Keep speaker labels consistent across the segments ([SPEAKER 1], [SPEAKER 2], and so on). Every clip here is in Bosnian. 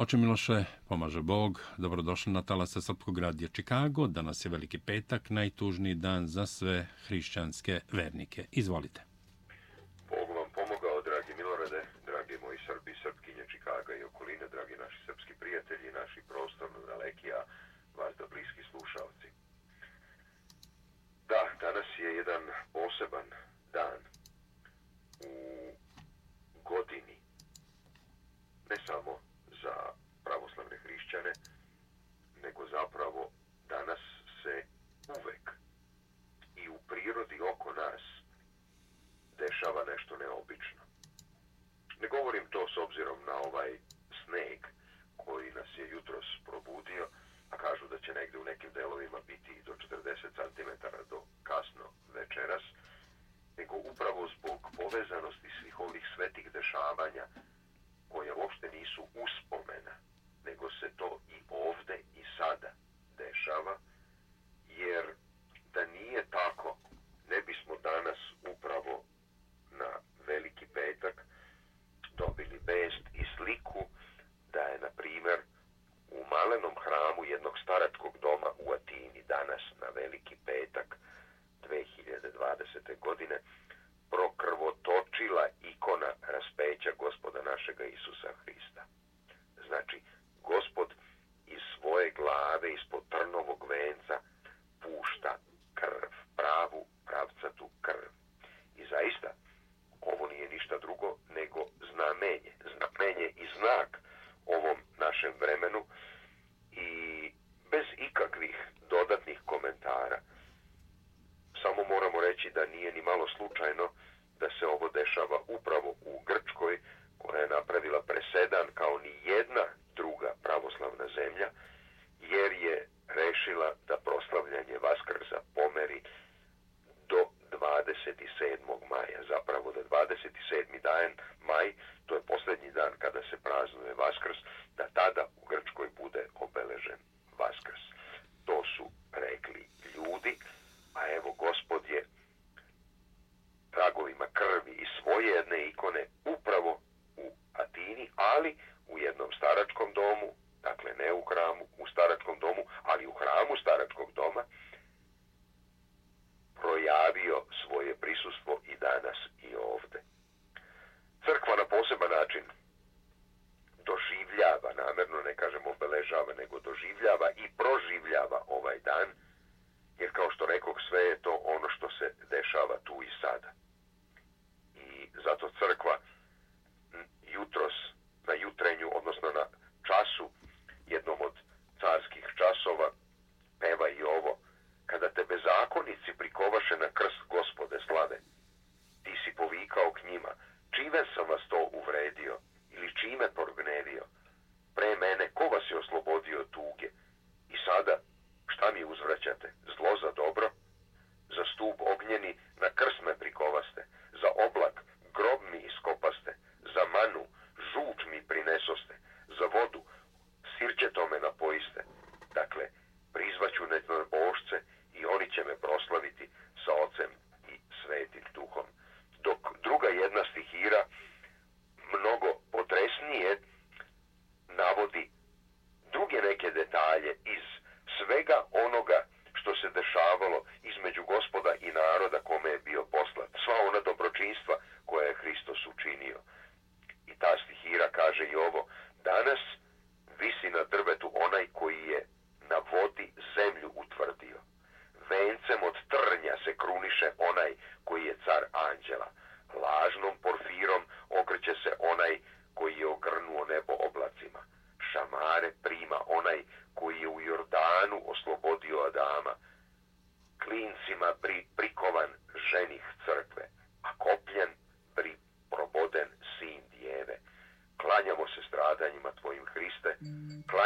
[SPEAKER 1] Oče Miloše, pomaže Bog, dobrodošli na talase Srpkog radija Čikago. Danas je veliki petak, najtužniji dan za sve hrišćanske vernike. Izvolite.
[SPEAKER 2] Bog vam pomogao, dragi Milorade, dragi moji Srbi, Srpkinje Čikaga i okolina, dragi naši srpski prijatelji, naši prostorno daleki, a vas da bliski slušalci. Da, danas je jedan poseban dan u godini, ne samo za pravoslavne hrišćane, nego zapravo danas se uvek i u prirodi oko nas dešava nešto neobično. Ne govorim to s obzirom na ovaj sneg koji nas je jutros probudio, a kažu da će negde u nekim delovima biti do 40 cm do kasno večeras, nego upravo zbog povezanosti svih ovih svetih dešavanja, koje uopšte nisu uspomena, nego se to i ovde i sada dešava, jer da nije tako, ne bismo danas upravo na Veliki petak dobili vest i sliku da je, na primer, u malenom hramu jednog staratkog doma u Atini danas na Veliki petak 2020. godine prokrvo toč sila ikona raspeća gospoda našega Isusa Hrista. Znači, gospod iz svoje glave, ispod trnovog venca, pušta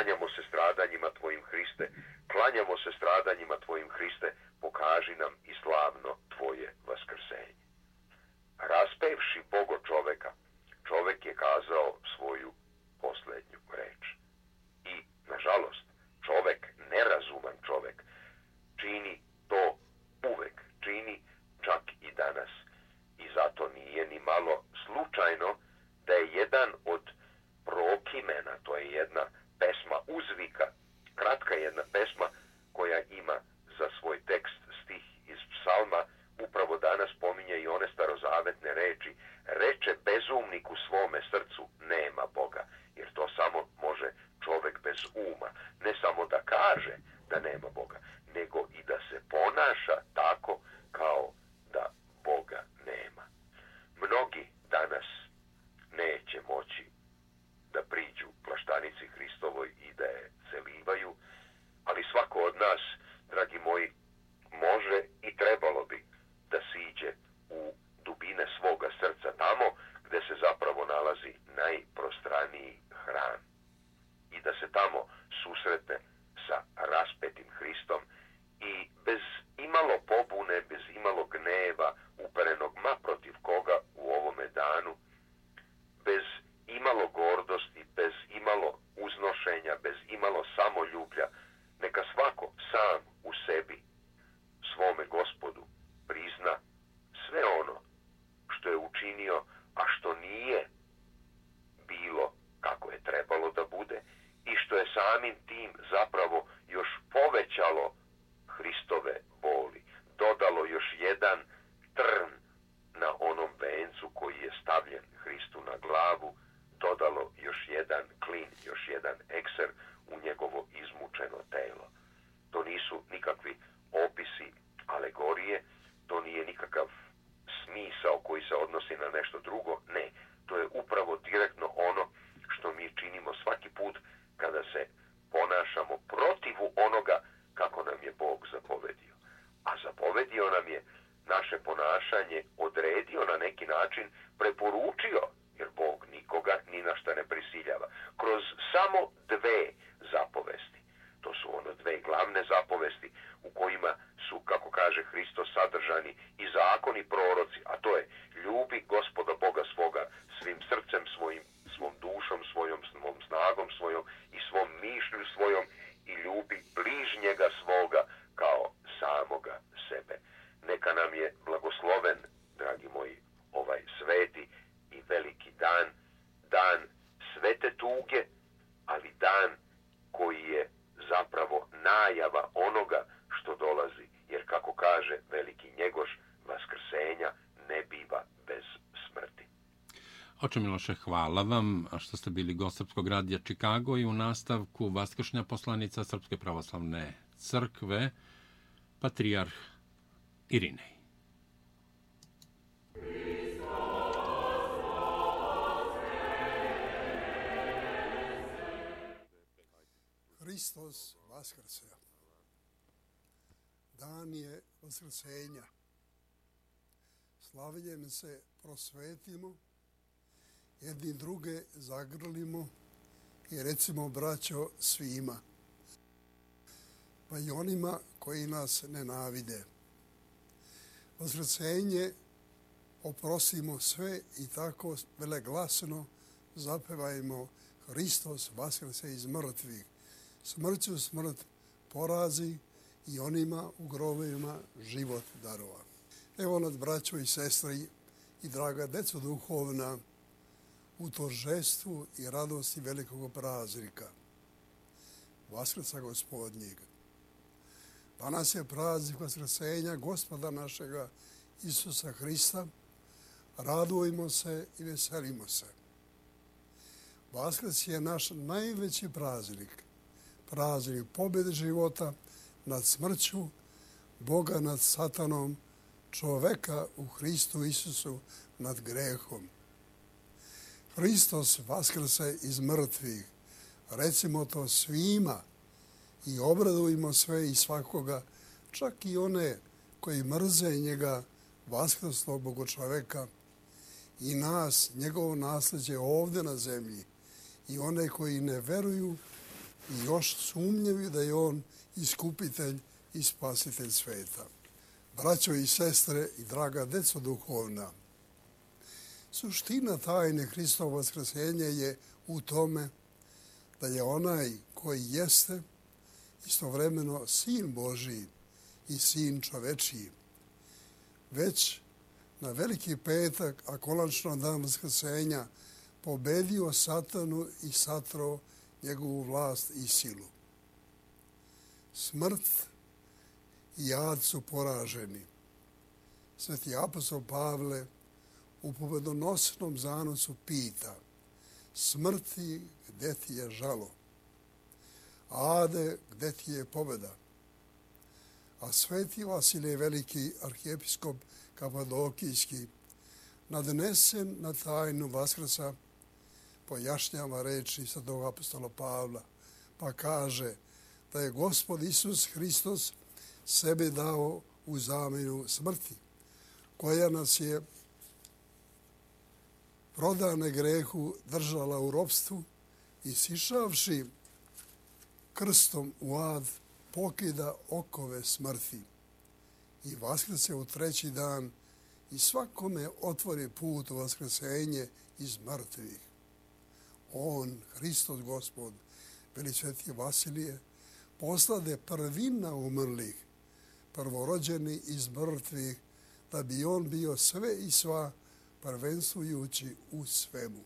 [SPEAKER 2] klanjamo se stradanjima tvojim Hriste, klanjamo se stradanjima još jedan ekser u njegovo izmučeno telo. To nisu nikakvi opisi alegorije, to nije nikakav smisao koji se odnosi na nešto drugo, ne. To je upravo direktno ono što mi činimo svaki put kada se ponašamo protivu onoga kako nam je Bog zapovedio. A zapovedio nam je naše ponašanje, odredio na neki način, preporučio, jer Bog nikoga ni na šta ne prisiljava, kroz samo dve zapovesti. To su ono dve glavne zapovesti u kojima su, kako kaže Hristo, sadržani i zakoni proroci, a to je ljubi gospoda Boga svoga svim srcem svojim, svom dušom svojom, svom snagom svojom i svom mišlju svojom i ljubi bližnjega svoga kao samoga sebe. Neka nam je blagosloven, dragi moji, ovaj sveti i veliki dan, dan svete tuge, ali dan koji je zapravo najava onoga što dolazi, jer kako kaže veliki njegoš, vaskrsenja ne biva bez smrti.
[SPEAKER 1] Oče Miloše, hvala vam što ste bili gost Srpskog radija Čikago i u nastavku Vaskršnja poslanica Srpske pravoslavne crkve, Patrijarh Irinej.
[SPEAKER 3] Hristos vaskrse. Dan je vaskrsenja. Slavljem se prosvetimo, jedni druge zagrlimo i recimo braćo svima, pa i onima koji nas nenavide. Vozrecenje oprosimo sve i tako veleglasno zapevajmo Hristos vaskrse iz mrtvih smrću smrt porazi i onima u grovima život darova. Evo nad braćo i sestri i draga deco duhovna u toržestvu i radosti velikog praznika. Vaskrca gospodnjeg. Danas je praznik vaskrsenja gospoda našega Isusa Hrista. Radujemo se i veselimo se. Vaskrc je naš najveći praznik praznik pobjede života nad smrću, Boga nad satanom, čoveka u Hristu Isusu nad grehom. Hristos vaskrse iz mrtvih. Recimo to svima i obradovimo sve i svakoga, čak i one koji mrze njega vaskrsnog Bogo čoveka i nas, njegovo nasljeđe ovdje na zemlji i one koji ne veruju i još sumnjevi da je on iskupitelj i spasitelj sveta. Braćo i sestre i draga deco duhovna, suština tajne Hristova vaskrsenja je u tome da je onaj koji jeste istovremeno sin Božiji i sin čovečiji. Već na veliki petak, a konačno dan vaskrsenja, pobedio satanu i satro njegovu vlast i silu. Smrt i jad su poraženi. Sveti apostol Pavle u pobedonosnom zanosu pita smrti gde ti je žalo? Ade, gde ti je pobeda? A sveti Vasilije Veliki, arhijepiskop Kapadokijski, nadnesen na tajnu Vaskrsa, pojašnjava reči svetog apostola Pavla, pa kaže da je gospod Isus Hristos sebe dao u zamenu smrti, koja nas je prodane grehu držala u robstvu i sišavši krstom u ad pokida okove smrti i vaskrse u treći dan i svakome otvori put u vaskrsenje iz mrtvih. On, Hristos gospod, Velisveti Vasilije, poslade prvina umrlih, prvorođeni iz mrtvih, da bi on bio sve i sva prvenstvujući u svemu.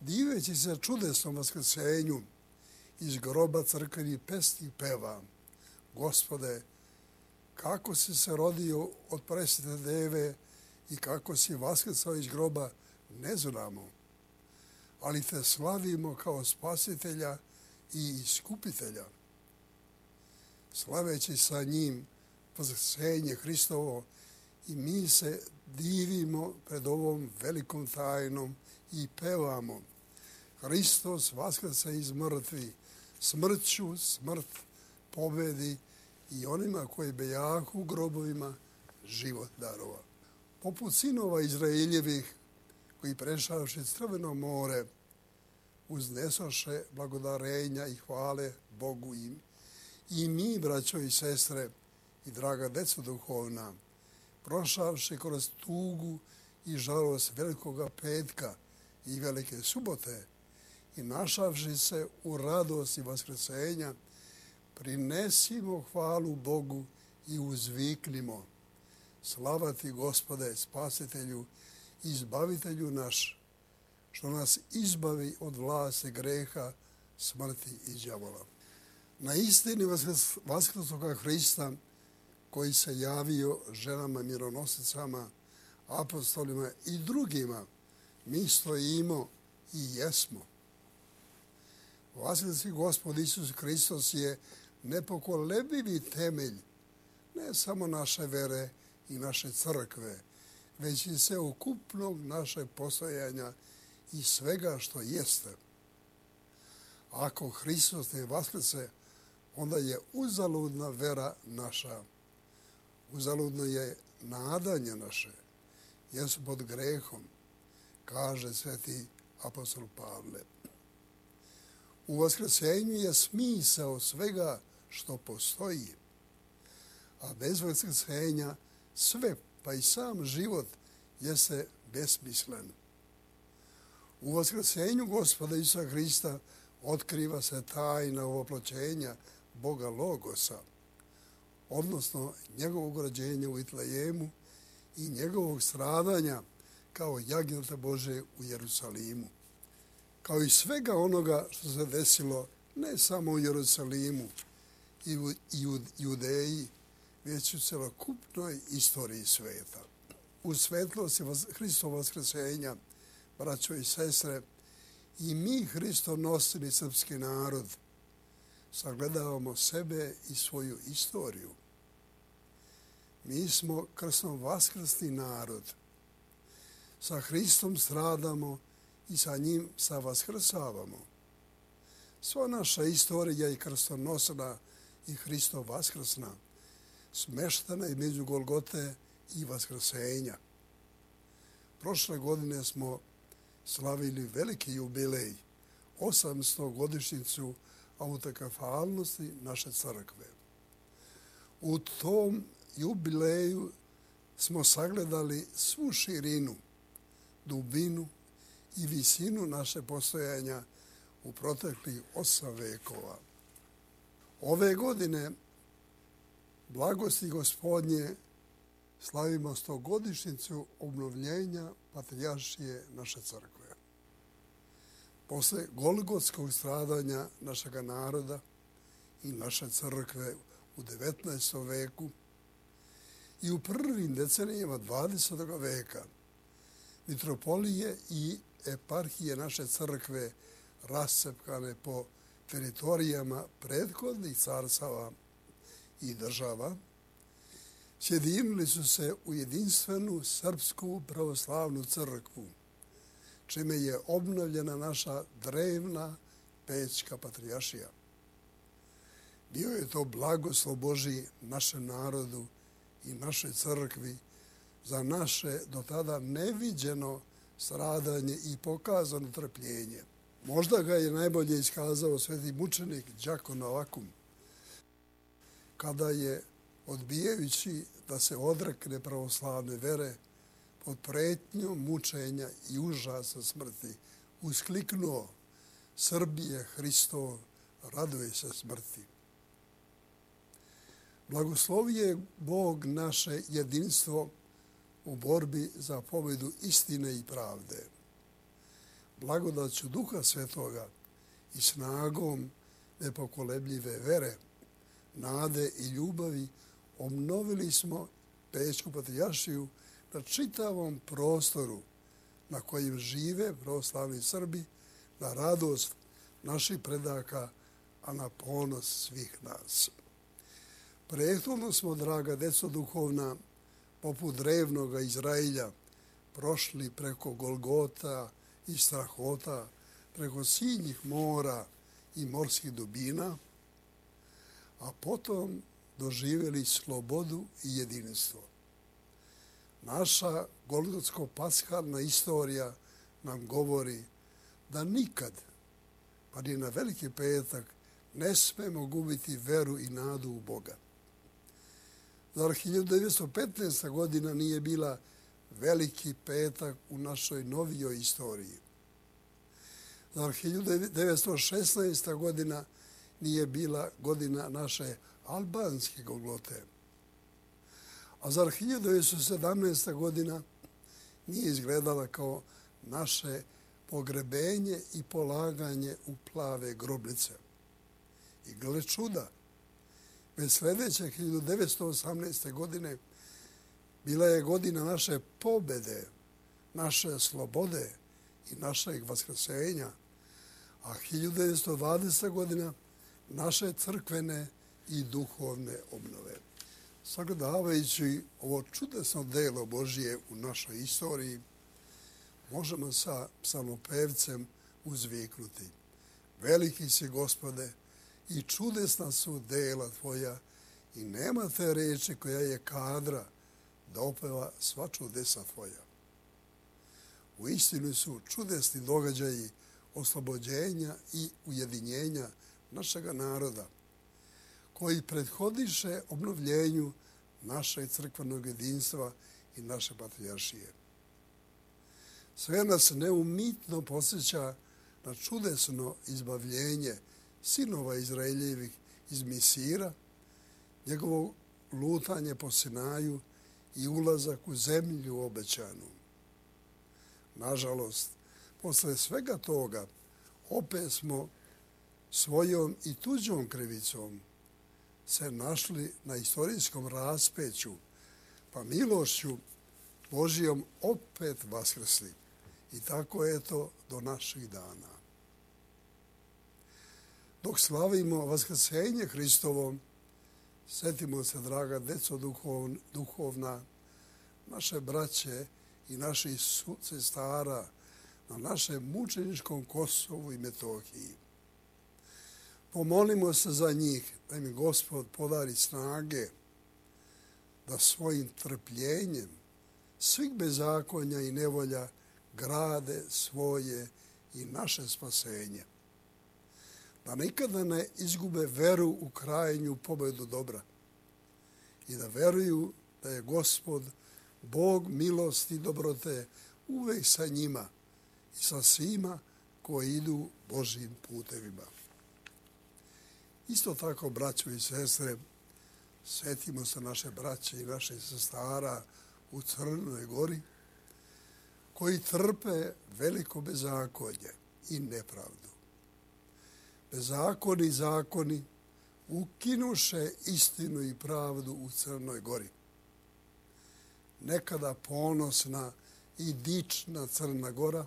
[SPEAKER 3] Diveći se čudesnom vaskrsenju, iz groba crkveni pesti peva, Gospode, kako si se rodio od presvete deve i kako si vaskrsao iz groba, ne znamo. Ali te slavimo kao spasitelja i iskupitelja. Slaveći sa njim vaskrsenje Hristovo i mi se divimo pred ovom velikom tajnom i pevamo. Hristos vaskrsa iz mrtvi, smrću, smrt pobedi i onima koji bejahu u grobovima život darova. Poput sinova Izraeljevih koji prešavši Crveno more uznesoše blagodarenja i hvale Bogu im. I mi, braćo i sestre i draga deco duhovna, prošavši kroz tugu i žalost velikoga petka i velike subote i našavši se u radosti vaskresenja, prinesimo hvalu Bogu i uzviknimo. Slava ti, gospode, spasitelju, izbavitelju naš, što nas izbavi od vlase greha, smrti i djavola. Na istini Vaskrsoga Hrista, koji se javio ženama mironosicama, apostolima i drugima, mi stojimo i jesmo. Vaskrsi gospod Isus Hristos je nepokolebivi temelj ne samo naše vere i naše crkve, već i se ukupnog naše postojanja i svega što jeste. Ako Hristos ne vaskrse, onda je uzaludna vera naša. Uzaludno je nadanje naše, jer su pod grehom, kaže sveti apostol Pavle. U vaskrsenju je smisao svega što postoji. A bez vaskrsenja sve, pa i sam život, jeste besmislen. U vaskrsenju gospoda Isa Hrista otkriva se tajna ovoploćenja Boga Logosa, odnosno njegovog rođenja u Itlajemu i njegovog stradanja kao jagnjata Bože u Jerusalimu. Kao i svega onoga što se desilo ne samo u Jerusalimu, i u Judeji, već u celokupnoj istoriji sveta. U svetlosti Hristova vaskresenja, braćo i sestre, i mi Hristo nosili srpski narod, sagledavamo sebe i svoju istoriju. Mi smo krsno vaskrsni narod. Sa Hristom stradamo i sa njim sa vaskrsavamo. Sva naša istorija je krstonosna i Hristo vaskrsna, smeštana je među Golgote i vaskrsenja. Prošle godine smo slavili veliki jubilej, 800 godišnjicu autakafalnosti naše crkve. U tom jubileju smo sagledali svu širinu, dubinu i visinu naše postojanja u proteklih osam vekova. Ove godine blagosti gospodnje slavimo stogodišnjicu obnovljenja patrijašije naše crkve. Posle golgotskog stradanja našega naroda i naše crkve u 19. veku i u prvim decenijama 20. veka mitropolije i eparhije naše crkve rascepkane po teritorijama prethodnih carstava i država, sjedinili su se u jedinstvenu srpsku pravoslavnu crkvu, čime je obnovljena naša drevna pećka patrijašija. Bio je to blagoslov Boži našem narodu i našoj crkvi za naše do tada neviđeno stradanje i pokazano trpljenje. Možda ga je najbolje iskazao sveti mučenik Đako Novakum, kada je odbijajući da se odrekne pravoslavne vere pod pretnjom mučenja i užasa smrti, uskliknuo Srbije Hristo, raduje se smrti. Blagoslovije Bog naše jedinstvo u borbi za pobjedu istine i pravde. Blagodaću Duha Svetoga i snagom nepokolebljive vere, nade i ljubavi obnovili smo Pećku patrijašiju na čitavom prostoru na kojem žive pravoslavni Srbi, na radost naših predaka, a na ponos svih nas. Prethodno smo, draga deco duhovna, poput drevnog Izraelja, prošli preko Golgota i strahota, preko sinjih mora i morskih dubina, a potom doživjeli slobodu i jedinstvo. Naša golgotsko-paskalna istorija nam govori da nikad, pa ni na veliki petak, ne smemo gubiti veru i nadu u Boga. Zar 1915. godina nije bila veliki petak u našoj novijoj istoriji? Zar 1916. godina nije bila godina naše albanske Golgote? A zar 1917. godina nije izgledala kao naše pogrebenje i polaganje u plave grobnice? I gle čuda, već sljedeće 1918. godine bila je godina naše pobede, naše slobode i našeg vaskrsenja, a 1920. godina naše crkvene i duhovne obnove. Sagledavajući ovo čudesno delo Božije u našoj istoriji, možemo sa psalmopevcem uzviknuti. Veliki si, gospode, i čudesna su dela tvoja i nema te reči koja je kadra da opeva sva čudesa tvoja. U istinu su čudesni događaji oslobođenja i ujedinjenja našega naroda, koji prethodiše obnovljenju naše crkvenog jedinstva i naše patrijaršije. Sve nas neumitno posjeća na čudesno izbavljenje sinova Izraeljevih iz Misira, njegovo lutanje po Sinaju i ulazak u zemlju obećanu. Nažalost, posle svega toga, opet smo svojom i tuđom krivicom se našli na istorijskom raspeću, pa milošću Božijom opet vaskrsli. I tako je to do naših dana dok slavimo vaskrsenje Hristovo, setimo se, draga deco duhovna, naše braće i naših sestara na našem mučeničkom Kosovu i Metohiji. Pomolimo se za njih da im Gospod podari snage da svojim trpljenjem svih bezakonja i nevolja grade svoje i naše spasenje da nikada ne izgube veru u krajenju pobedu dobra i da veruju da je gospod, Bog milosti i dobrote uvek sa njima i sa svima koji idu Božim putevima. Isto tako, braćo i sestre, Svetimo se naše braće i naše sestara u Crnoj gori, koji trpe veliko bezakonje i nepravdu. Bezakoni zakoni ukinuše istinu i pravdu u Crnoj gori. Nekada ponosna i dična Crna gora,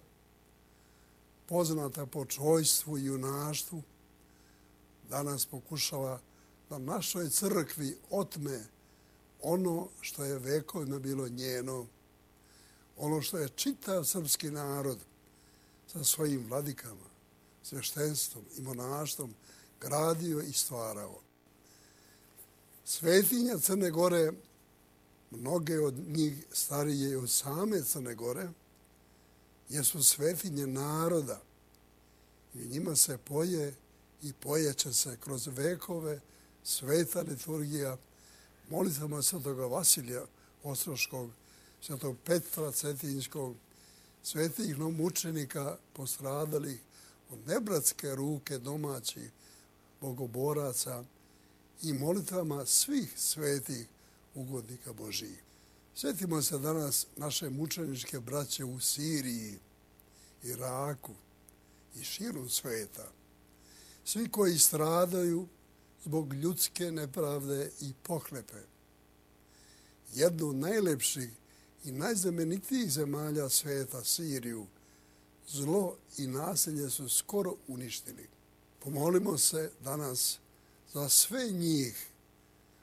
[SPEAKER 3] poznata po čojstvu i junaštvu, danas pokušava da našoj crkvi otme ono što je vekovima bilo njeno, ono što je čitav srpski narod sa svojim vladikama, sveštenstvom i monaštvom gradio i stvarao. Svetinja Crne Gore, mnoge od njih starije od same Crne Gore, jesu svetinje naroda i njima se poje i pojeće se kroz vekove sveta liturgija molitvama svetoga Vasilija Ostroškog, svetog Petra Cetinjskog, svetih mučenika postradalih od nebratske ruke domaćih bogoboraca i molitvama svih svetih ugodnika Božijih. Sjetimo se danas naše mučeničke braće u Siriji, Iraku i širom sveta. Svi koji stradaju zbog ljudske nepravde i pohlepe. Jednu od najlepših i najzamenitijih zemalja sveta, Siriju, zlo i nasilje su skoro uništili. Pomolimo se danas za sve njih,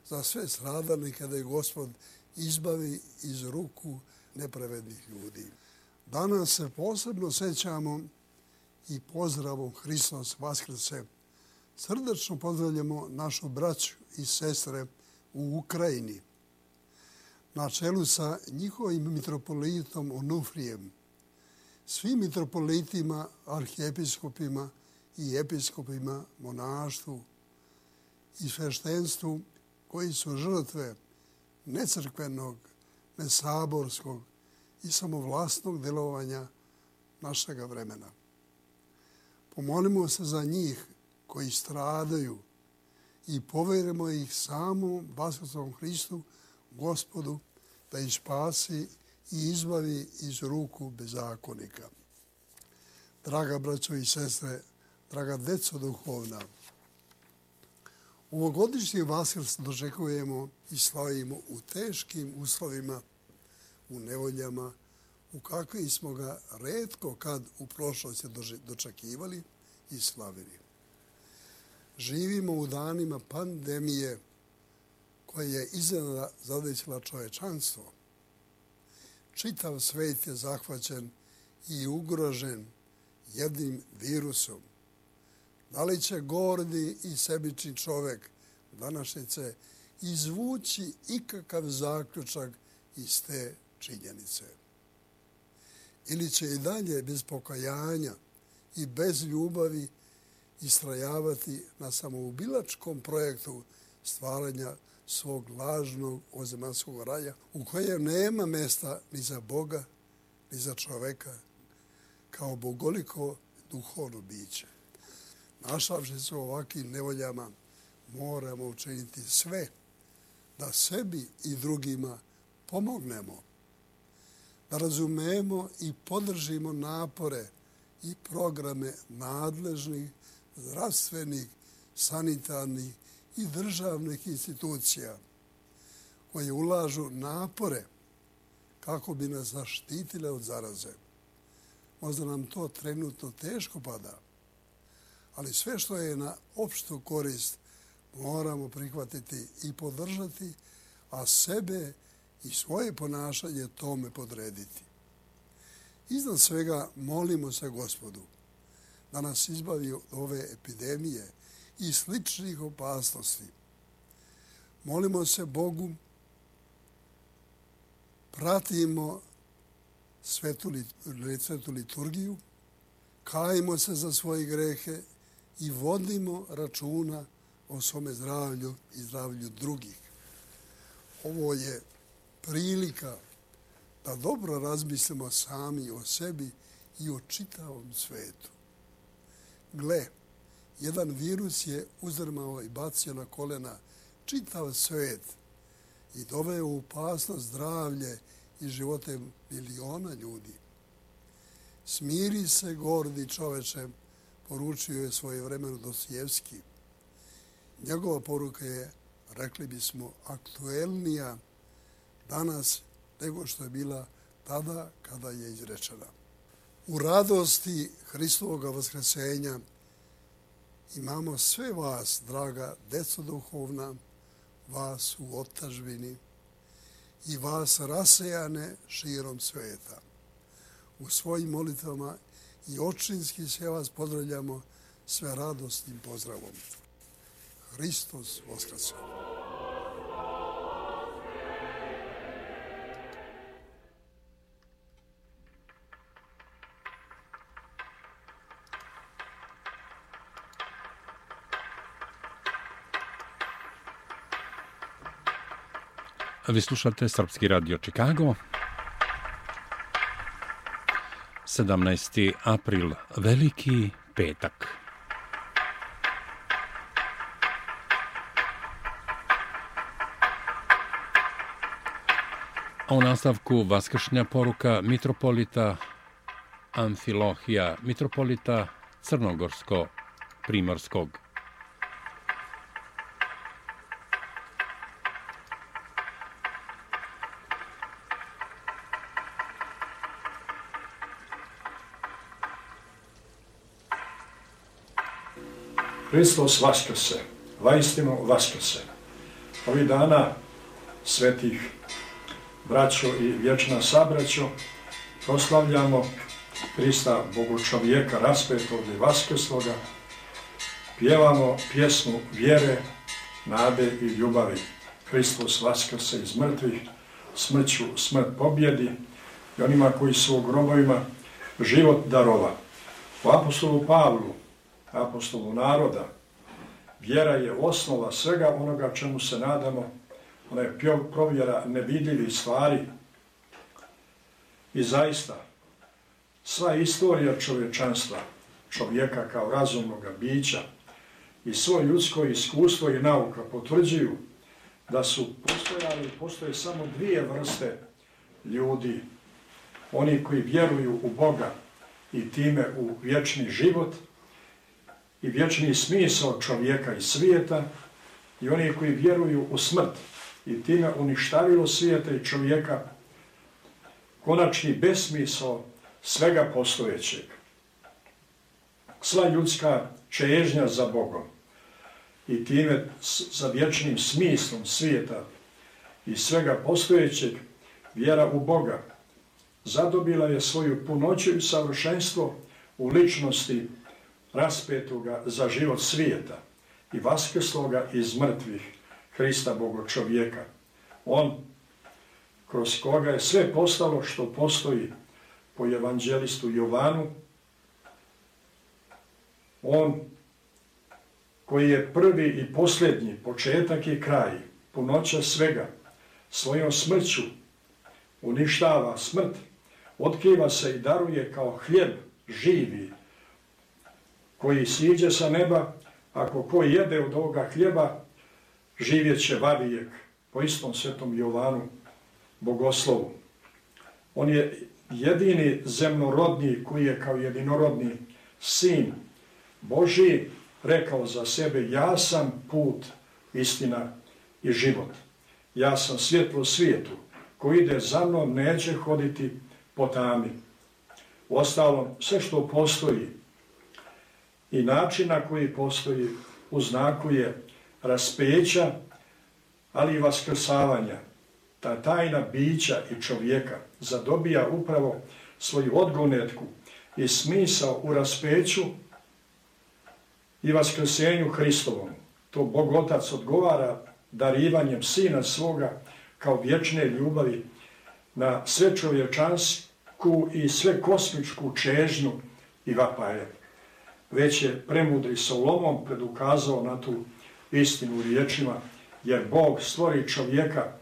[SPEAKER 3] za sve stradalnike da je Gospod izbavi iz ruku nepravednih ljudi. Danas se posebno sećamo i pozdravom Hristos Vaskrse. Srdečno pozdravljamo našu braću i sestre u Ukrajini na čelu sa njihovim mitropolitom Onufrijem, svim mitropolitima, arhijepiskopima i episkopima, monaštvu i sveštenstvu koji su žrtve necrkvenog, nesaborskog i samovlasnog delovanja našega vremena. Pomolimo se za njih koji stradaju i poverimo ih samom Vaskrstom Hristu, gospodu, da ih spasi i izbavi iz ruku bezakonika. Draga braćo i sestre, draga deco duhovna, u Ovogodišnji Vaskrs dočekujemo i slavimo u teškim uslovima, u nevoljama, u kakvim smo ga redko kad u prošlosti dočekivali i slavili. Živimo u danima pandemije koja je iznenada zadećila čovečanstvo. Čitav svet je zahvaćen i ugrožen jednim virusom, Da li će gordi i sebični čovek današnjice izvući ikakav zaključak iz te činjenice? Ili će i dalje bez pokajanja i bez ljubavi istrajavati na samoubilačkom projektu stvaranja svog lažnog ozemanskog raja u kojem nema mesta ni za Boga, ni za čoveka, kao bogoliko duhovno biće. Našavši se u ovakvim nevoljama, moramo učiniti sve da sebi i drugima pomognemo, da razumemo i podržimo napore i programe nadležnih, zdravstvenih, sanitarnih i državnih institucija koje ulažu napore kako bi nas zaštitile od zaraze. Možda nam to trenutno teško pada, ali sve što je na opštu korist moramo prihvatiti i podržati, a sebe i svoje ponašanje tome podrediti. Iznad svega molimo se gospodu da nas izbavi od ove epidemije i sličnih opasnosti. Molimo se Bogu, pratimo svetu, svetu liturgiju, kajimo se za svoje grehe i vodimo računa o svome zdravlju i zdravlju drugih. Ovo je prilika da dobro razmislimo sami o sebi i o čitavom svetu. Gle, jedan virus je uzrmao i bacio na kolena čitav svet i doveo u opasnost zdravlje i živote miliona ljudi. Smiri se, gordi čoveče, poručio je svoje vremeno Dosijevski. Njegova poruka je, rekli bismo, aktuelnija danas nego što je bila tada kada je izrečena. U radosti Hristovog vaskresenja imamo sve vas, draga deco duhovna, vas u otažbini i vas rasejane širom sveta. U svojim molitvama i očinski se vas pozdravljamo sve radostnim pozdravom. Hristos Voskresenje.
[SPEAKER 1] Vi slušate Srpski radio Čikago. 17. april, veliki petak. A u nastavku vaskršnja poruka mitropolita Amfilohija, mitropolita Crnogorsko-Primorskog.
[SPEAKER 4] Hristos vaskrse, vaistinu vaskrse. Ovi dana svetih braćo i vječna sabraćo proslavljamo Hrista Bogu čovjeka raspetog i vaskrsloga, pjevamo pjesmu vjere, nade i ljubavi. Hristos vaskrse iz mrtvih, smrću smrt pobjedi i onima koji su u grobovima život darova. U apostolu Pavlu apostolu naroda. Vjera je osnova svega onoga čemu se nadamo. Ona je provjera nevidljivih stvari. I zaista, sva istorija čovječanstva, čovjeka kao razumnog bića i svoje ljudsko iskustvo i nauka potvrđuju da su postojali, postoje samo dvije vrste ljudi, oni koji vjeruju u Boga i time u vječni život – i vječni smisao čovjeka i svijeta i oni koji vjeruju u smrt i time uništavilo svijeta i čovjeka konačni besmisao svega postojećeg. Sva ljudska čežnja za Bogom i time za vječnim smislom svijeta i svega postojećeg vjera u Boga zadobila je svoju punoću i savršenstvo u ličnosti raspetoga za život svijeta i vaskrsloga iz mrtvih Hrista Boga čovjeka. On, kroz koga je sve postalo što postoji po evanđelistu Jovanu, on koji je prvi i posljednji, početak i kraj, punoća svega, svojom smrću uništava smrt, otkriva se i daruje kao hljeb živi, koji siđe sa neba, ako ko jede od ovoga hljeba, živjet će vavijek po istom svetom Jovanu, bogoslovu. On je jedini zemnorodni koji je kao jedinorodni sin Boži rekao za sebe, ja sam put, istina i život. Ja sam svjetlo svijetu koji ide za mnom, neće hoditi po tami. U ostalom, sve što postoji, i načina koji postoji u znaku je raspeća, ali i vaskrsavanja. Ta tajna bića i čovjeka zadobija upravo svoju odgonetku i smisao u raspeću i vaskrsenju Hristovom. To Bog Otac odgovara darivanjem sina svoga kao vječne ljubavi na sve čovječansku i sve kosmičku čežnju i vapaje već je premudri Solomon predukazao na tu istinu riječima, jer Bog stvori čovjeka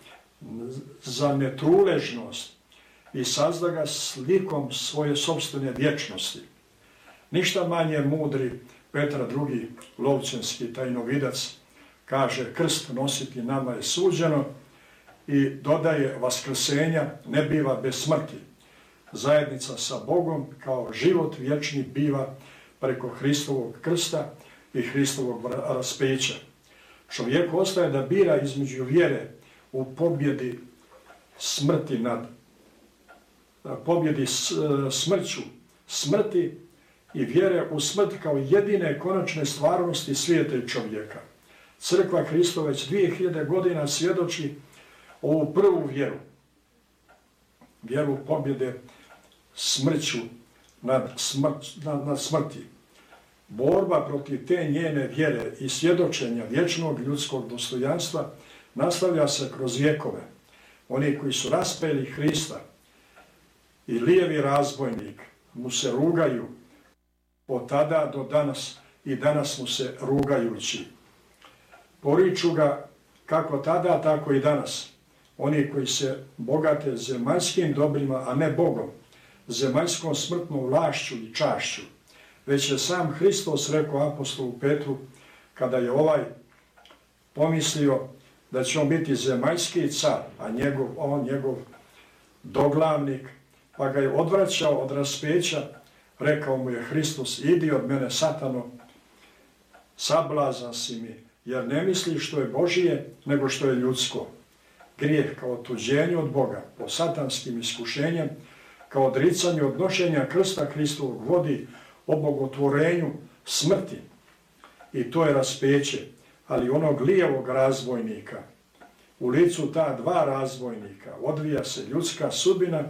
[SPEAKER 4] za netruležnost i sazda ga slikom svoje sobstvene vječnosti. Ništa manje mudri Petra II. lovcenski tajnovidac kaže krst nositi nama je suđeno i dodaje vaskrsenja ne biva bez smrti. Zajednica sa Bogom kao život vječni biva preko Hristovog krsta i Hristovog raspeća. Čovjek ostaje da bira između vjere u pobjedi smrti nad pobjedi e, smrću smrti i vjere u smrt kao jedine konačne stvarnosti svijeta i čovjeka. Crkva Hristo već 2000 godina svjedoči ovu prvu vjeru, vjeru pobjede smrću nad, smrt, nad, nad smrti. Borba protiv te njene vjere i svjedočenja vječnog ljudskog dostojanstva nastavlja se kroz vjekove. Oni koji su raspeli Hrista i lijevi razbojnik mu se rugaju od tada do danas i danas mu se rugajući. Poriču ga kako tada, tako i danas. Oni koji se bogate zemaljskim dobrima, a ne Bogom, zemaljskom smrtnom vlašću i čašću. Već je sam Hristos rekao apostolu Petru, kada je ovaj pomislio da će on biti zemaljski car, a njegov, on njegov doglavnik, pa ga je odvraćao od raspeća, rekao mu je Hristos, idi od mene satano, sablazan si mi, jer ne misli što je Božije, nego što je ljudsko. Grijeh kao tuđenje od Boga, po satanskim iskušenjem, kao odricanje odnošenja krsta Hristovog vodi o bogotvorenju smrti. I to je raspeće, ali onog lijevog razvojnika, u licu ta dva razvojnika, odvija se ljudska sudbina,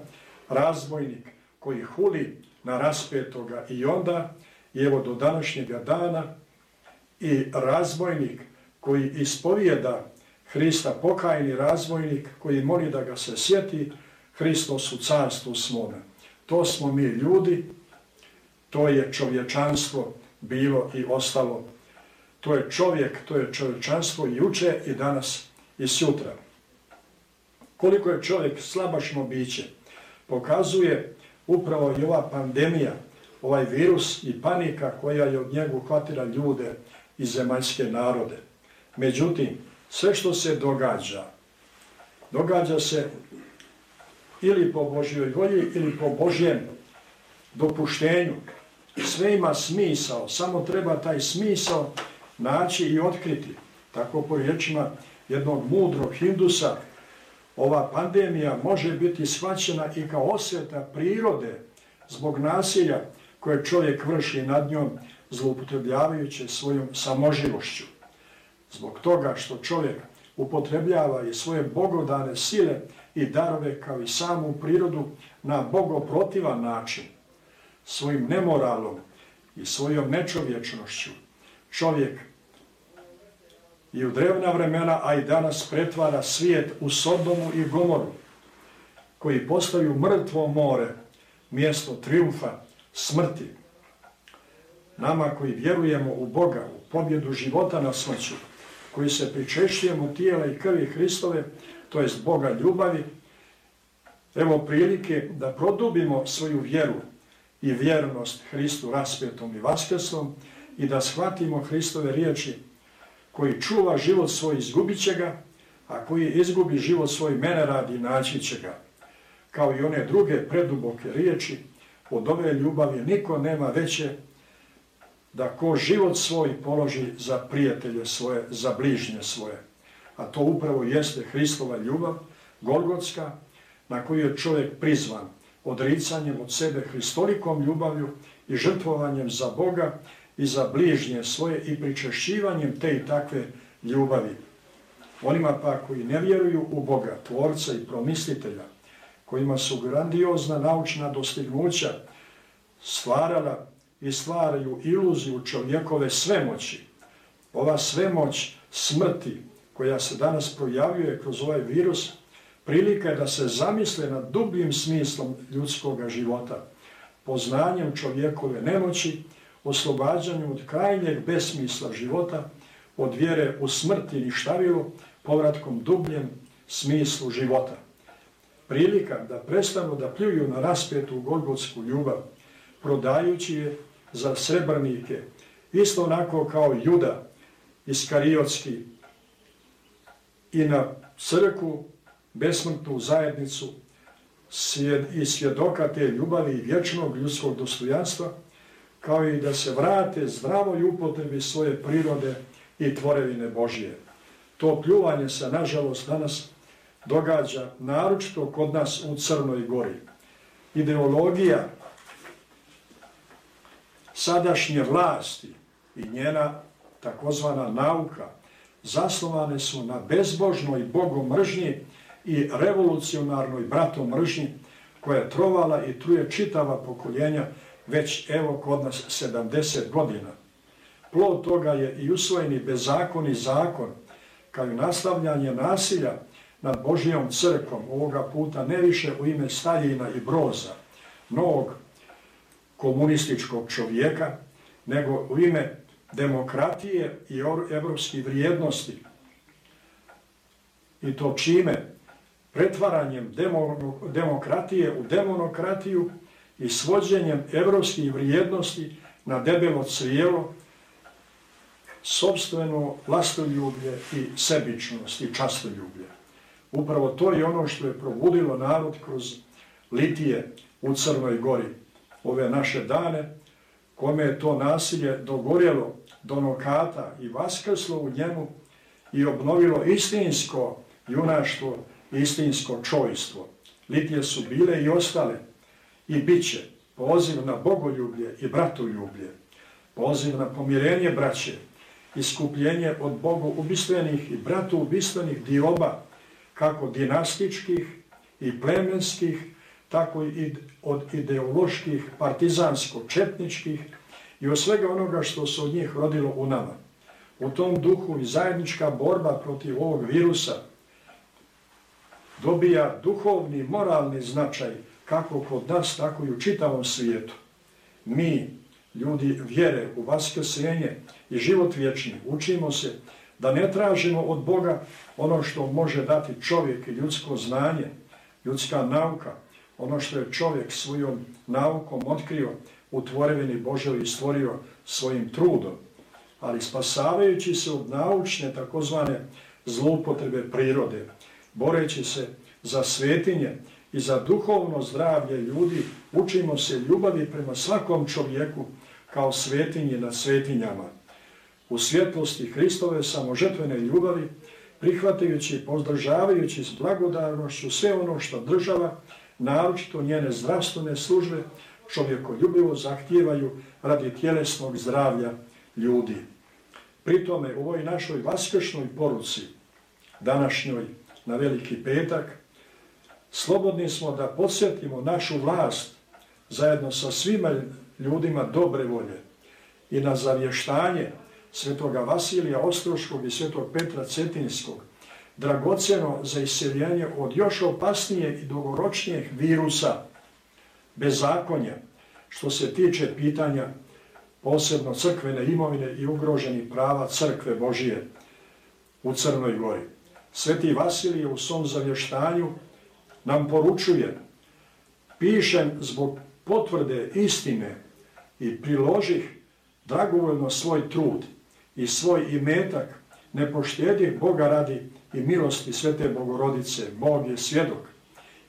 [SPEAKER 4] razvojnik koji huli na raspetoga i onda, i evo do današnjega dana, i razvojnik koji ispovijeda Hrista, pokajni razvojnik koji moli da ga se sjeti, Hristos u carstvu svome. To smo mi ljudi, to je čovječanstvo bilo i ostalo. To je čovjek, to je čovječanstvo i uče i danas i sutra. Koliko je čovjek slabašno biće, pokazuje upravo i ova pandemija, ovaj virus i panika koja je od njegu hvatila ljude i zemaljske narode. Međutim, sve što se događa, događa se ili po Božjoj volji ili po Božjem dopuštenju. Sve ima smisao, samo treba taj smisao naći i otkriti. Tako po riječima jednog mudrog hindusa, ova pandemija može biti shvaćena i kao osveta prirode zbog nasilja koje čovjek vrši nad njom zloupotrebljavajući svojom samoživošću. Zbog toga što čovjek upotrebljava i svoje bogodane sile i darove kao i samu prirodu na bogoprotivan način, svojim nemoralom i svojom nečovječnošću, čovjek i u drevna vremena, a i danas pretvara svijet u Sodomu i Gomoru, koji postaju mrtvo more, mjesto triumfa, smrti. Nama koji vjerujemo u Boga, u pobjedu života na smrću, koji se pričešljujemo tijela i krvi Hristove, to jest Boga ljubavi, evo prilike da produbimo svoju vjeru i vjernost Hristu raspjetom i vaskesom i da shvatimo Hristove riječi koji čuva život svoj izgubit će ga, a koji izgubi život svoj mene radi naći će ga. Kao i one druge preduboke riječi, od ove ljubavi niko nema veće da ko život svoj položi za prijatelje svoje, za bližnje svoje. A to upravo jeste Hristova ljubav, Golgotska, na koju je čovjek prizvan odricanjem od sebe Hristolikom ljubavlju i žrtvovanjem za Boga i za bližnje svoje i pričešćivanjem te i takve ljubavi. Onima pa koji ne vjeruju u Boga, tvorca i promislitelja, kojima su grandiozna naučna dostignuća stvarala i stvaraju iluziju čovjekove svemoći. Ova svemoć smrti koja se danas projavljuje kroz ovaj virus, prilika je da se zamisle nad dubljim smislom ljudskog života, poznanjem čovjekove nemoći, oslobađanju od krajnjeg besmisla života, od vjere u smrti i ništavilu, povratkom dubljem smislu života. Prilika da prestanu da pljuju na raspetu golgotsku ljubav, prodajući je za srebrnike, isto onako kao juda iskariotski, i na crku, besmrtnu zajednicu i svjedoka te ljubavi i vječnog ljudskog dostojanstva, kao i da se vrate zdravoj upotrebi svoje prirode i tvorevine Božije. To pljuvanje se, nažalost, danas događa naročito kod nas u Crnoj gori. Ideologija sadašnje vlasti i njena takozvana nauka zasnovane su na bezbožnoj bogomržnji i revolucionarnoj bratomržnji koja je trovala i truje čitava pokoljenja već evo kod nas 70 godina. Plod toga je i usvojeni bezakoni zakon kao i nastavljanje nasilja nad Božijom crkom ovoga puta ne više u ime Staljina i Broza, novog komunističkog čovjeka, nego u ime demokratije i evropskih vrijednosti. I to čime? Pretvaranjem demokratije u demonokratiju i svođenjem evropskih vrijednosti na debelo crijelo, sobstveno vlastoljublje i sebičnost i častoljublje. Upravo to je ono što je probudilo narod kroz litije u Crnoj gori ove naše dane, kome je to nasilje dogorjelo do nokata i vaskrslo u njemu i obnovilo istinsko junaštvo, istinsko čojstvo. Litije su bile i ostale i bit će poziv na bogoljublje i bratoljublje, poziv na pomirenje braće, iskupljenje od bogu ubistvenih i bratu ubistvenih dioba, kako dinastičkih i plemenskih, tako i od ideoloških, partizansko-četničkih i od svega onoga što se od njih rodilo u nama. U tom duhu i zajednička borba protiv ovog virusa dobija duhovni, moralni značaj kako kod nas, tako i u čitavom svijetu. Mi, ljudi vjere u vaskrsenje i život vječni, učimo se da ne tražimo od Boga ono što može dati čovjek i ljudsko znanje, ljudska nauka, ono što je čovjek svojom naukom otkrio u tvorevini Božoj i stvorio svojim trudom, ali spasavajući se od naučne takozvane zloupotrebe prirode, boreći se za svetinje i za duhovno zdravlje ljudi, učimo se ljubavi prema svakom čovjeku kao svetinje nad svetinjama. U svjetlosti Hristove samožetvene ljubavi, prihvatajući i pozdržavajući s blagodarnošću sve ono što država, naročito njene zdravstvene službe, čovjekoljubivo zahtijevaju radi tjelesnog zdravlja ljudi. Pritome u ovoj našoj vaskršnoj poruci, današnjoj na veliki petak, slobodni smo da podsjetimo našu vlast zajedno sa svima ljudima dobre volje i na zavještanje svetoga Vasilija Ostroškog i svetog Petra Cetinskog, dragoceno za iseljenje od još opasnije i dugoročnijeg virusa bezakonja, što se tiče pitanja posebno crkvene imovine i ugroženih prava crkve Božije u Crnoj gori. Sveti Vasilije u svom zavještanju nam poručuje, pišem zbog potvrde istine i priložih dragovoljno svoj trud i svoj imetak, ne poštedih Boga radi i milosti Svete Bogorodice, Bog je svjedok.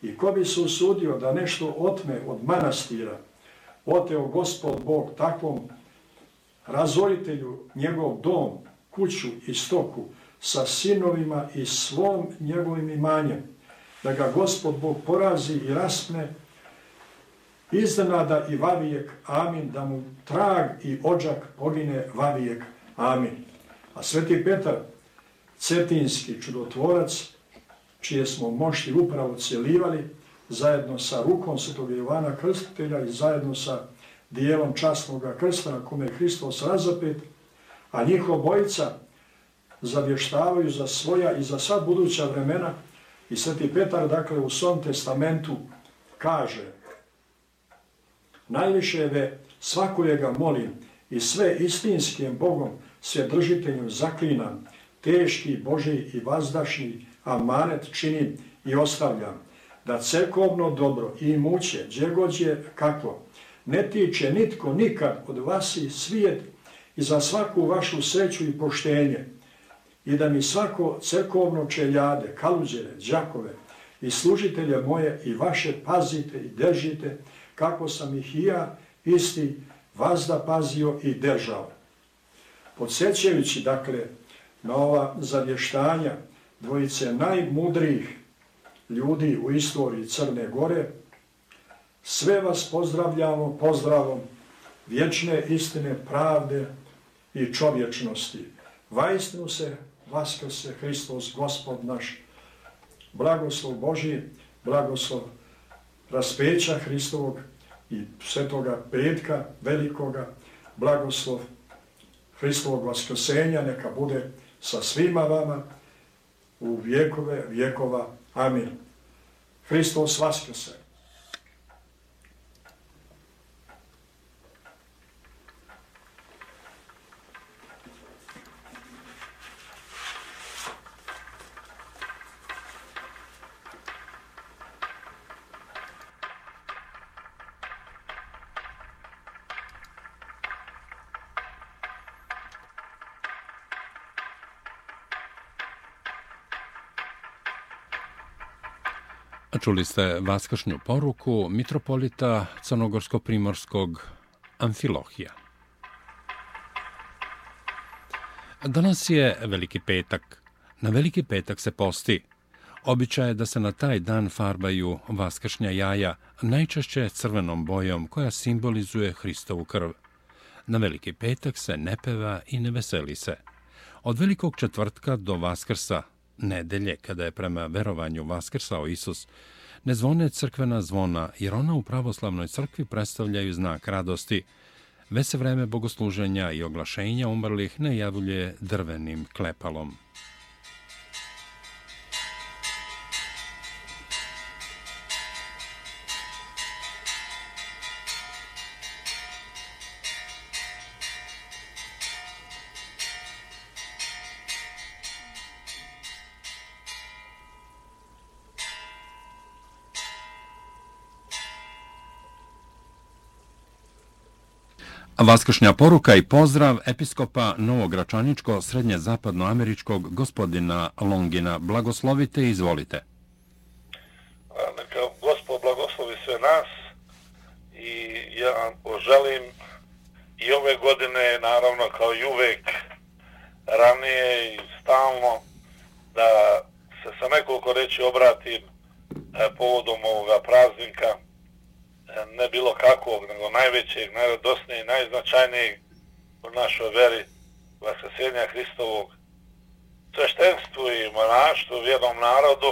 [SPEAKER 4] I ko bi se usudio da nešto otme od manastira, oteo gospod Bog takvom razoritelju njegov dom, kuću i stoku sa sinovima i svom njegovim imanjem, da ga gospod Bog porazi i raspne, iznenada i vavijek, amin, da mu trag i ođak pogine vavijek, amin. A sveti Petar, cetinski čudotvorac, čije smo mošti upravo cijelivali, zajedno sa rukom svetog Jovana Krstitelja i zajedno sa dijelom častnog krsta na kome je Hristos razapet, a njihov bojica zavještavaju za svoja i za sva buduća vremena. I sveti Petar, dakle, u svom testamentu kaže Najviševe svakojega molim i sve istinskim Bogom svjedržiteljem zaklinam, teški Boži i vazdašni amanet činim i ostavljam, da cekovno dobro i imuće, djegođe kako, ne tiče nitko nikad od vas i svijet i za svaku vašu sreću i poštenje, i da mi svako cekovno čeljade, kaluđere, džakove i služitelje moje i vaše pazite i držite kako sam ih i ja isti vazda pazio i držao. Podsjećajući, dakle, na ova zavještanja dvojice najmudrijih ljudi u istoriji Crne Gore, sve vas pozdravljamo pozdravom vječne istine, pravde i čovječnosti. Vajstnu se, vaskrse Hristos, Gospod naš, blagoslov Boži, blagoslov raspeća Hristovog i svetoga petka velikoga, blagoslov Hristovog vaskrsenja, neka bude sa svima vama u vjekove vjekova. Amin. Hristos vaskrse.
[SPEAKER 1] Čuli ste vaskršnju poruku mitropolita Crnogorsko-Primorskog Amfilohija. Danas je Veliki petak. Na Veliki petak se posti. Običaj je da se na taj dan farbaju vaskršnja jaja, najčešće crvenom bojom koja simbolizuje Hristovu krv. Na Veliki petak se ne peva i ne veseli se. Od Velikog četvrtka do Vaskrsa, nedelje, kada je prema verovanju Vaskrsao Isus, ne zvone crkvena zvona, jer ona u pravoslavnoj crkvi predstavljaju znak radosti. Ve se vreme bogosluženja i oglašenja umrlih ne drvenim klepalom. Vaskršnja poruka i pozdrav episkopa Novogračaničko srednje zapadnoameričkog gospodina Longina. Blagoslovite i izvolite.
[SPEAKER 5] Neka gospod blagoslovi sve nas i ja poželim i ove godine, naravno kao i uvek, ranije i stalno, da se sa nekoliko reći obratim e, povodom ovoga praznika, e, ne bilo kakvog, nego najvećeg, najradosnijeg, najznačajnijeg u našoj veri vaskrsenja Hristovog. Sveštenstvu i monaštvu, vjernom narodu,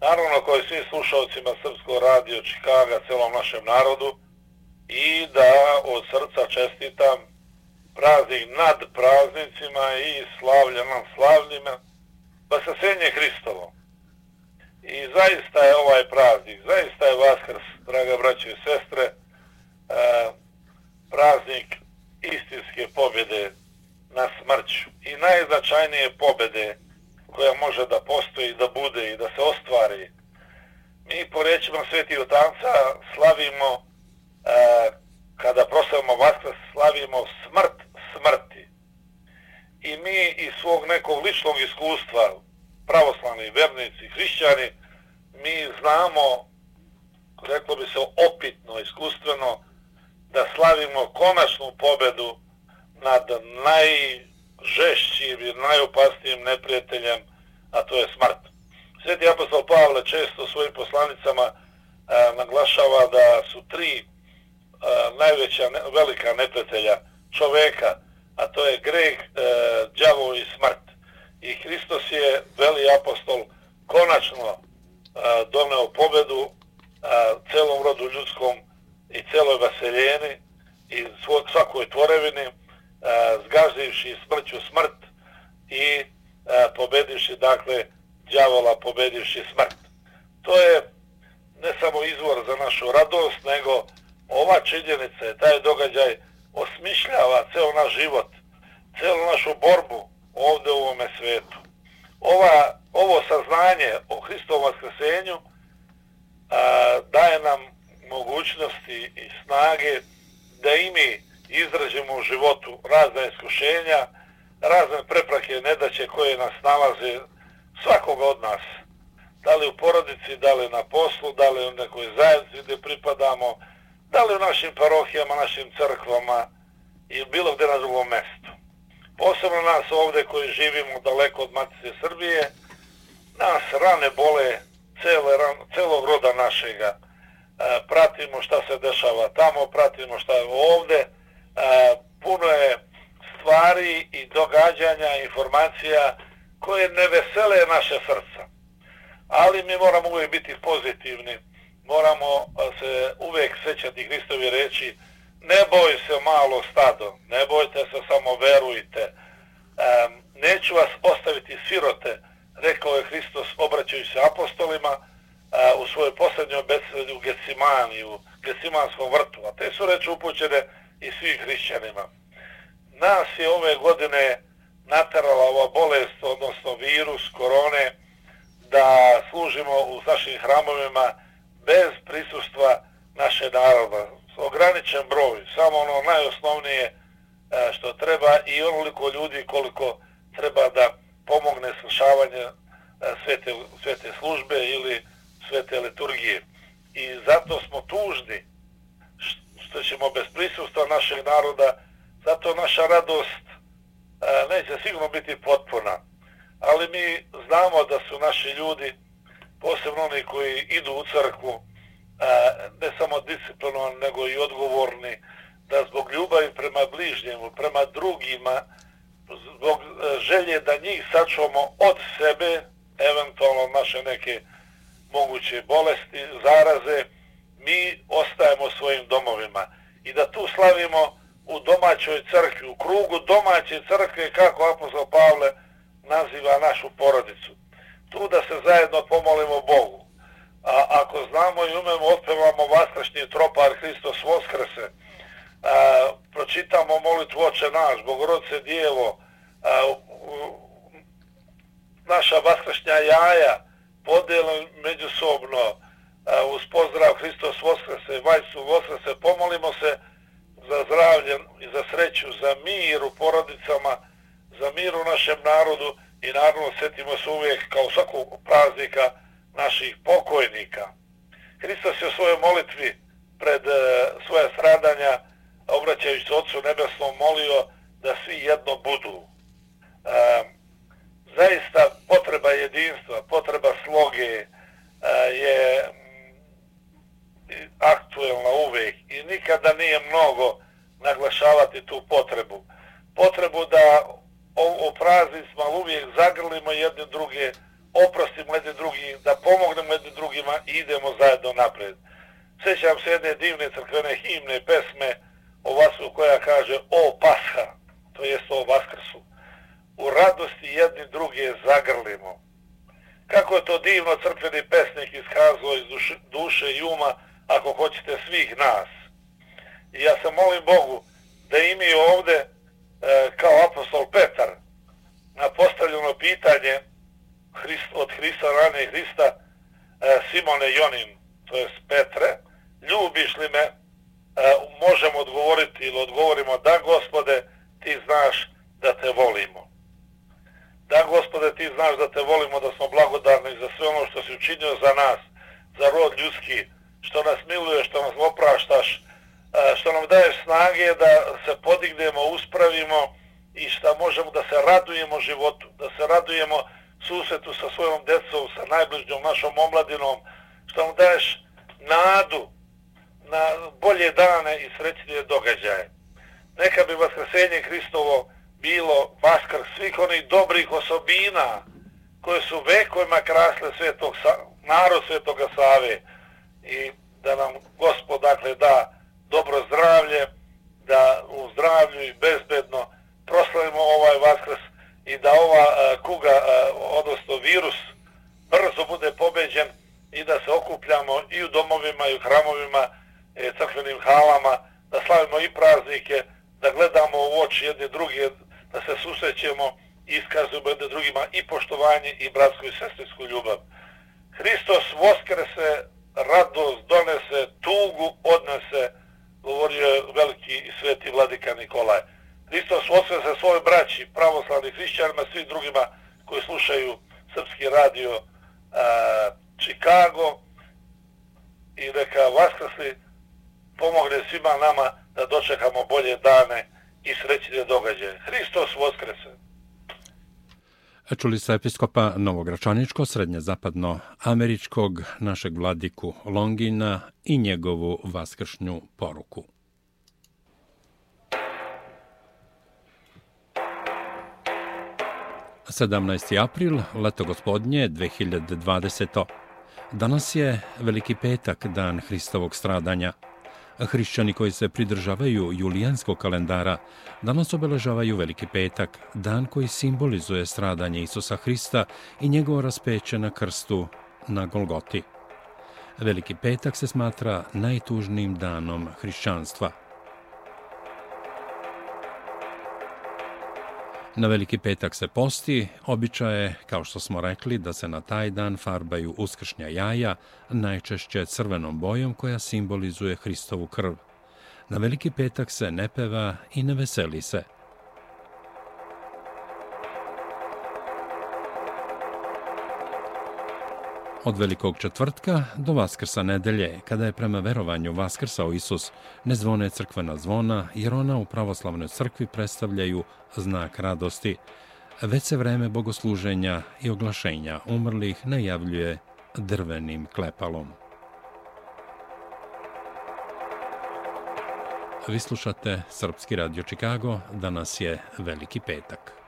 [SPEAKER 5] naravno koji svim slušalcima Srpskog radio Čikaga, celom našem narodu. I da od srca čestitam praznik nad praznicima i slavlja nam slavljima vaskrsenje Hristovo. I zaista je ovaj praznik, zaista je Vaskrs, draga braće i sestre, e, praznik istinske pobjede na smrću i najznačajnije pobjede koja može da postoji, da bude i da se ostvari. Mi po rećima Sveti Otanca slavimo, e, kada proslavimo Vaskrs, slavimo smrt smrti. I mi iz svog nekog ličnog iskustva, pravoslavni vernici, hrišćani, mi znamo, reklo bi se opitno, iskustveno, da slavimo konačnu pobedu nad najžešćim i najopasnijim neprijateljem, a to je smrt. Sveti apostol Pavle često svojim poslanicama e, naglašava da su tri e, najveća, ne, velika neprijatelja čoveka, a to je greh, e, djavo i smrt i Hristos je, veli apostol, konačno e, doneo pobedu e, celom rodu ljudskom i celoj vaseljeni i svog, svakoj tvorevini, e, zgaživši smrću smrt i e, pobedivši, dakle, djavola pobedivši smrt. To je ne samo izvor za našu radost, nego ova činjenica, taj događaj osmišljava ceo naš život, celu našu borbu, ovde u ovome svetu. Ova, ovo saznanje o Hristovom vaskresenju a, daje nam mogućnosti i snage da i mi izrađemo u životu razne iskušenja, razne preprake, nedaće koje nas nalaze svakoga od nas. Da li u porodici, da li na poslu, da li u nekoj zajednici gdje pripadamo, da li u našim parohijama, našim crkvama i bilo gdje na drugom mestu. Posebno nas ovdje koji živimo daleko od Matice Srbije, nas rane bole cele, celog roda našega. E, pratimo šta se dešava tamo, pratimo šta je ovde. E, puno je stvari i događanja, informacija koje ne vesele naše srca. Ali mi moramo uvijek biti pozitivni, moramo e, se uvijek sećati Hristovi reći ne boj se malo stado, ne bojte se, samo verujte. Neću vas ostaviti sirote, rekao je Hristos obraćajući se apostolima u svojoj posljednjoj besedi u Getsimani, u Getsimanskom vrtu. A te su reči upućene i svim hrišćanima. Nas je ove godine naterala ova bolest, odnosno virus, korone, da služimo u našim hramovima bez prisustva naše naroda. Ograničen broj, samo ono najosnovnije što treba i onoliko ljudi koliko treba da pomogne slušavanje svete, svete službe ili svete liturgije. I zato smo tužni što ćemo bez prisustva našeg naroda, zato naša radost e, neće sigurno biti potpuna. Ali mi znamo da su naši ljudi, posebno oni koji idu u crkvu, e, ne samo disciplinovani, nego i odgovorni, da zbog ljubavi prema bližnjemu, prema drugima, zbog e, želje da njih sačuvamo od sebe, eventualno naše neke moguće bolesti, zaraze, mi ostajemo svojim domovima i da tu slavimo u domaćoj crkvi, u krugu domaće crkve, kako apostol Pavle naziva našu porodicu. Tu da se zajedno pomolimo Bogu. A ako znamo i umemo, otpevamo vaskrašnji tropar Hristos Voskrese, a, pročitamo molitvu Oče naš, Bogorodice Dijevo, a, u, naša vaskršnja jaja, podijelo međusobno, uz pozdrav Hristos Voskrese, Vajsu Voskrese, pomolimo se za zdravlje i za sreću, za mir u porodicama, za mir u našem narodu i naravno setimo se uvijek kao svakog praznika naših pokojnika. Hristos je u svojoj molitvi pred e, svoje stradanja obraćajući se Otcu Nebesnom, molio da svi jedno budu. E, zaista potreba jedinstva, potreba sloge e, je mm, aktuelna uvek i nikada nije mnogo naglašavati tu potrebu. Potrebu da o, o praznicima uvijek zagrlimo jedne druge, oprostimo jedne drugi, da pomognemo jedne drugima i idemo zajedno napred. Sjećam se jedne divne crkvene himne, pesme, o vasu koja kaže o pasha, to jest o vaskrsu. U radosti jedni druge zagrlimo. Kako je to divno crkveni pesnik iskazao iz duše, duše i uma, ako hoćete svih nas. I ja se molim Bogu da imi ovde, e, kao apostol Petar, na postavljeno pitanje Hrist, od Hrista rane Hrista, e, Simone Jonin, to jest Petre, ljubiš li me E, možemo odgovoriti ili odgovorimo da gospode ti znaš da te volimo. Da gospode ti znaš da te volimo, da smo blagodarni za sve ono što si učinio za nas, za rod ljudski, što nas miluješ, što nas opraštaš, e, što nam daješ snage da se podignemo, uspravimo i što možemo da se radujemo životu, da se radujemo susetu sa svojom decom, sa najbližnjom našom omladinom, što nam daješ nadu na bolje dane i srećnije događaje. Neka bi Vaskrsenje Hristovo bilo maskar svih onih dobrih osobina koje su vekovima krasle svetog, narod svetoga Save. I da nam gospod dakle da dobro zdravlje, da u zdravlju i bezbedno proslavimo ovaj vaskrs i da ova e, kuga, e, odnosno virus, brzo bude pobeđen i da se okupljamo i u domovima i u hramovima e, crkvenim halama, da slavimo i praznike, da gledamo u oči jedne druge, da se susrećemo i iskazujemo jedne drugima i poštovanje i bratsku i sestrinsku ljubav. Hristos voskrese, radost donese, tugu odnese, govorio je veliki i sveti vladika Nikolaj. Hristos voskrese svoj braći, pravoslavni hrišćanima, svim drugima koji slušaju srpski radio e, a, Chicago i neka Vaskrsli pomogne svima nama da dočekamo bolje dane i srećne događaje. Hristos Voskrese!
[SPEAKER 1] E, čuli ste episkopa Novogračaničko, srednje-zapadno američkog, našeg vladiku Longina i njegovu vaskršnju poruku. 17. april, leto gospodnje 2020. Danas je Veliki petak, dan Hristovog stradanja. Hrišćani koji se pridržavaju julijanskog kalendara danas obeležavaju Veliki petak, dan koji simbolizuje stradanje Isusa Hrista i njegovo raspeće na krstu na Golgoti. Veliki petak se smatra najtužnijim danom hrišćanstva – Na veliki petak se posti, običaje, kao što smo rekli, da se na taj dan farbaju uskršnja jaja, najčešće crvenom bojom koja simbolizuje Hristovu krv. Na veliki petak se ne peva i ne veseli se. Od velikog četvrtka do Vaskrsa nedelje, kada je prema verovanju Vaskrsao Isus, ne zvone crkvena zvona, jer ona u pravoslavnoj crkvi predstavljaju znak radosti. Već se vreme bogosluženja i oglašenja umrlih najavljuje drvenim klepalom. Vi slušate Srpski radio Čikago, danas je Veliki petak.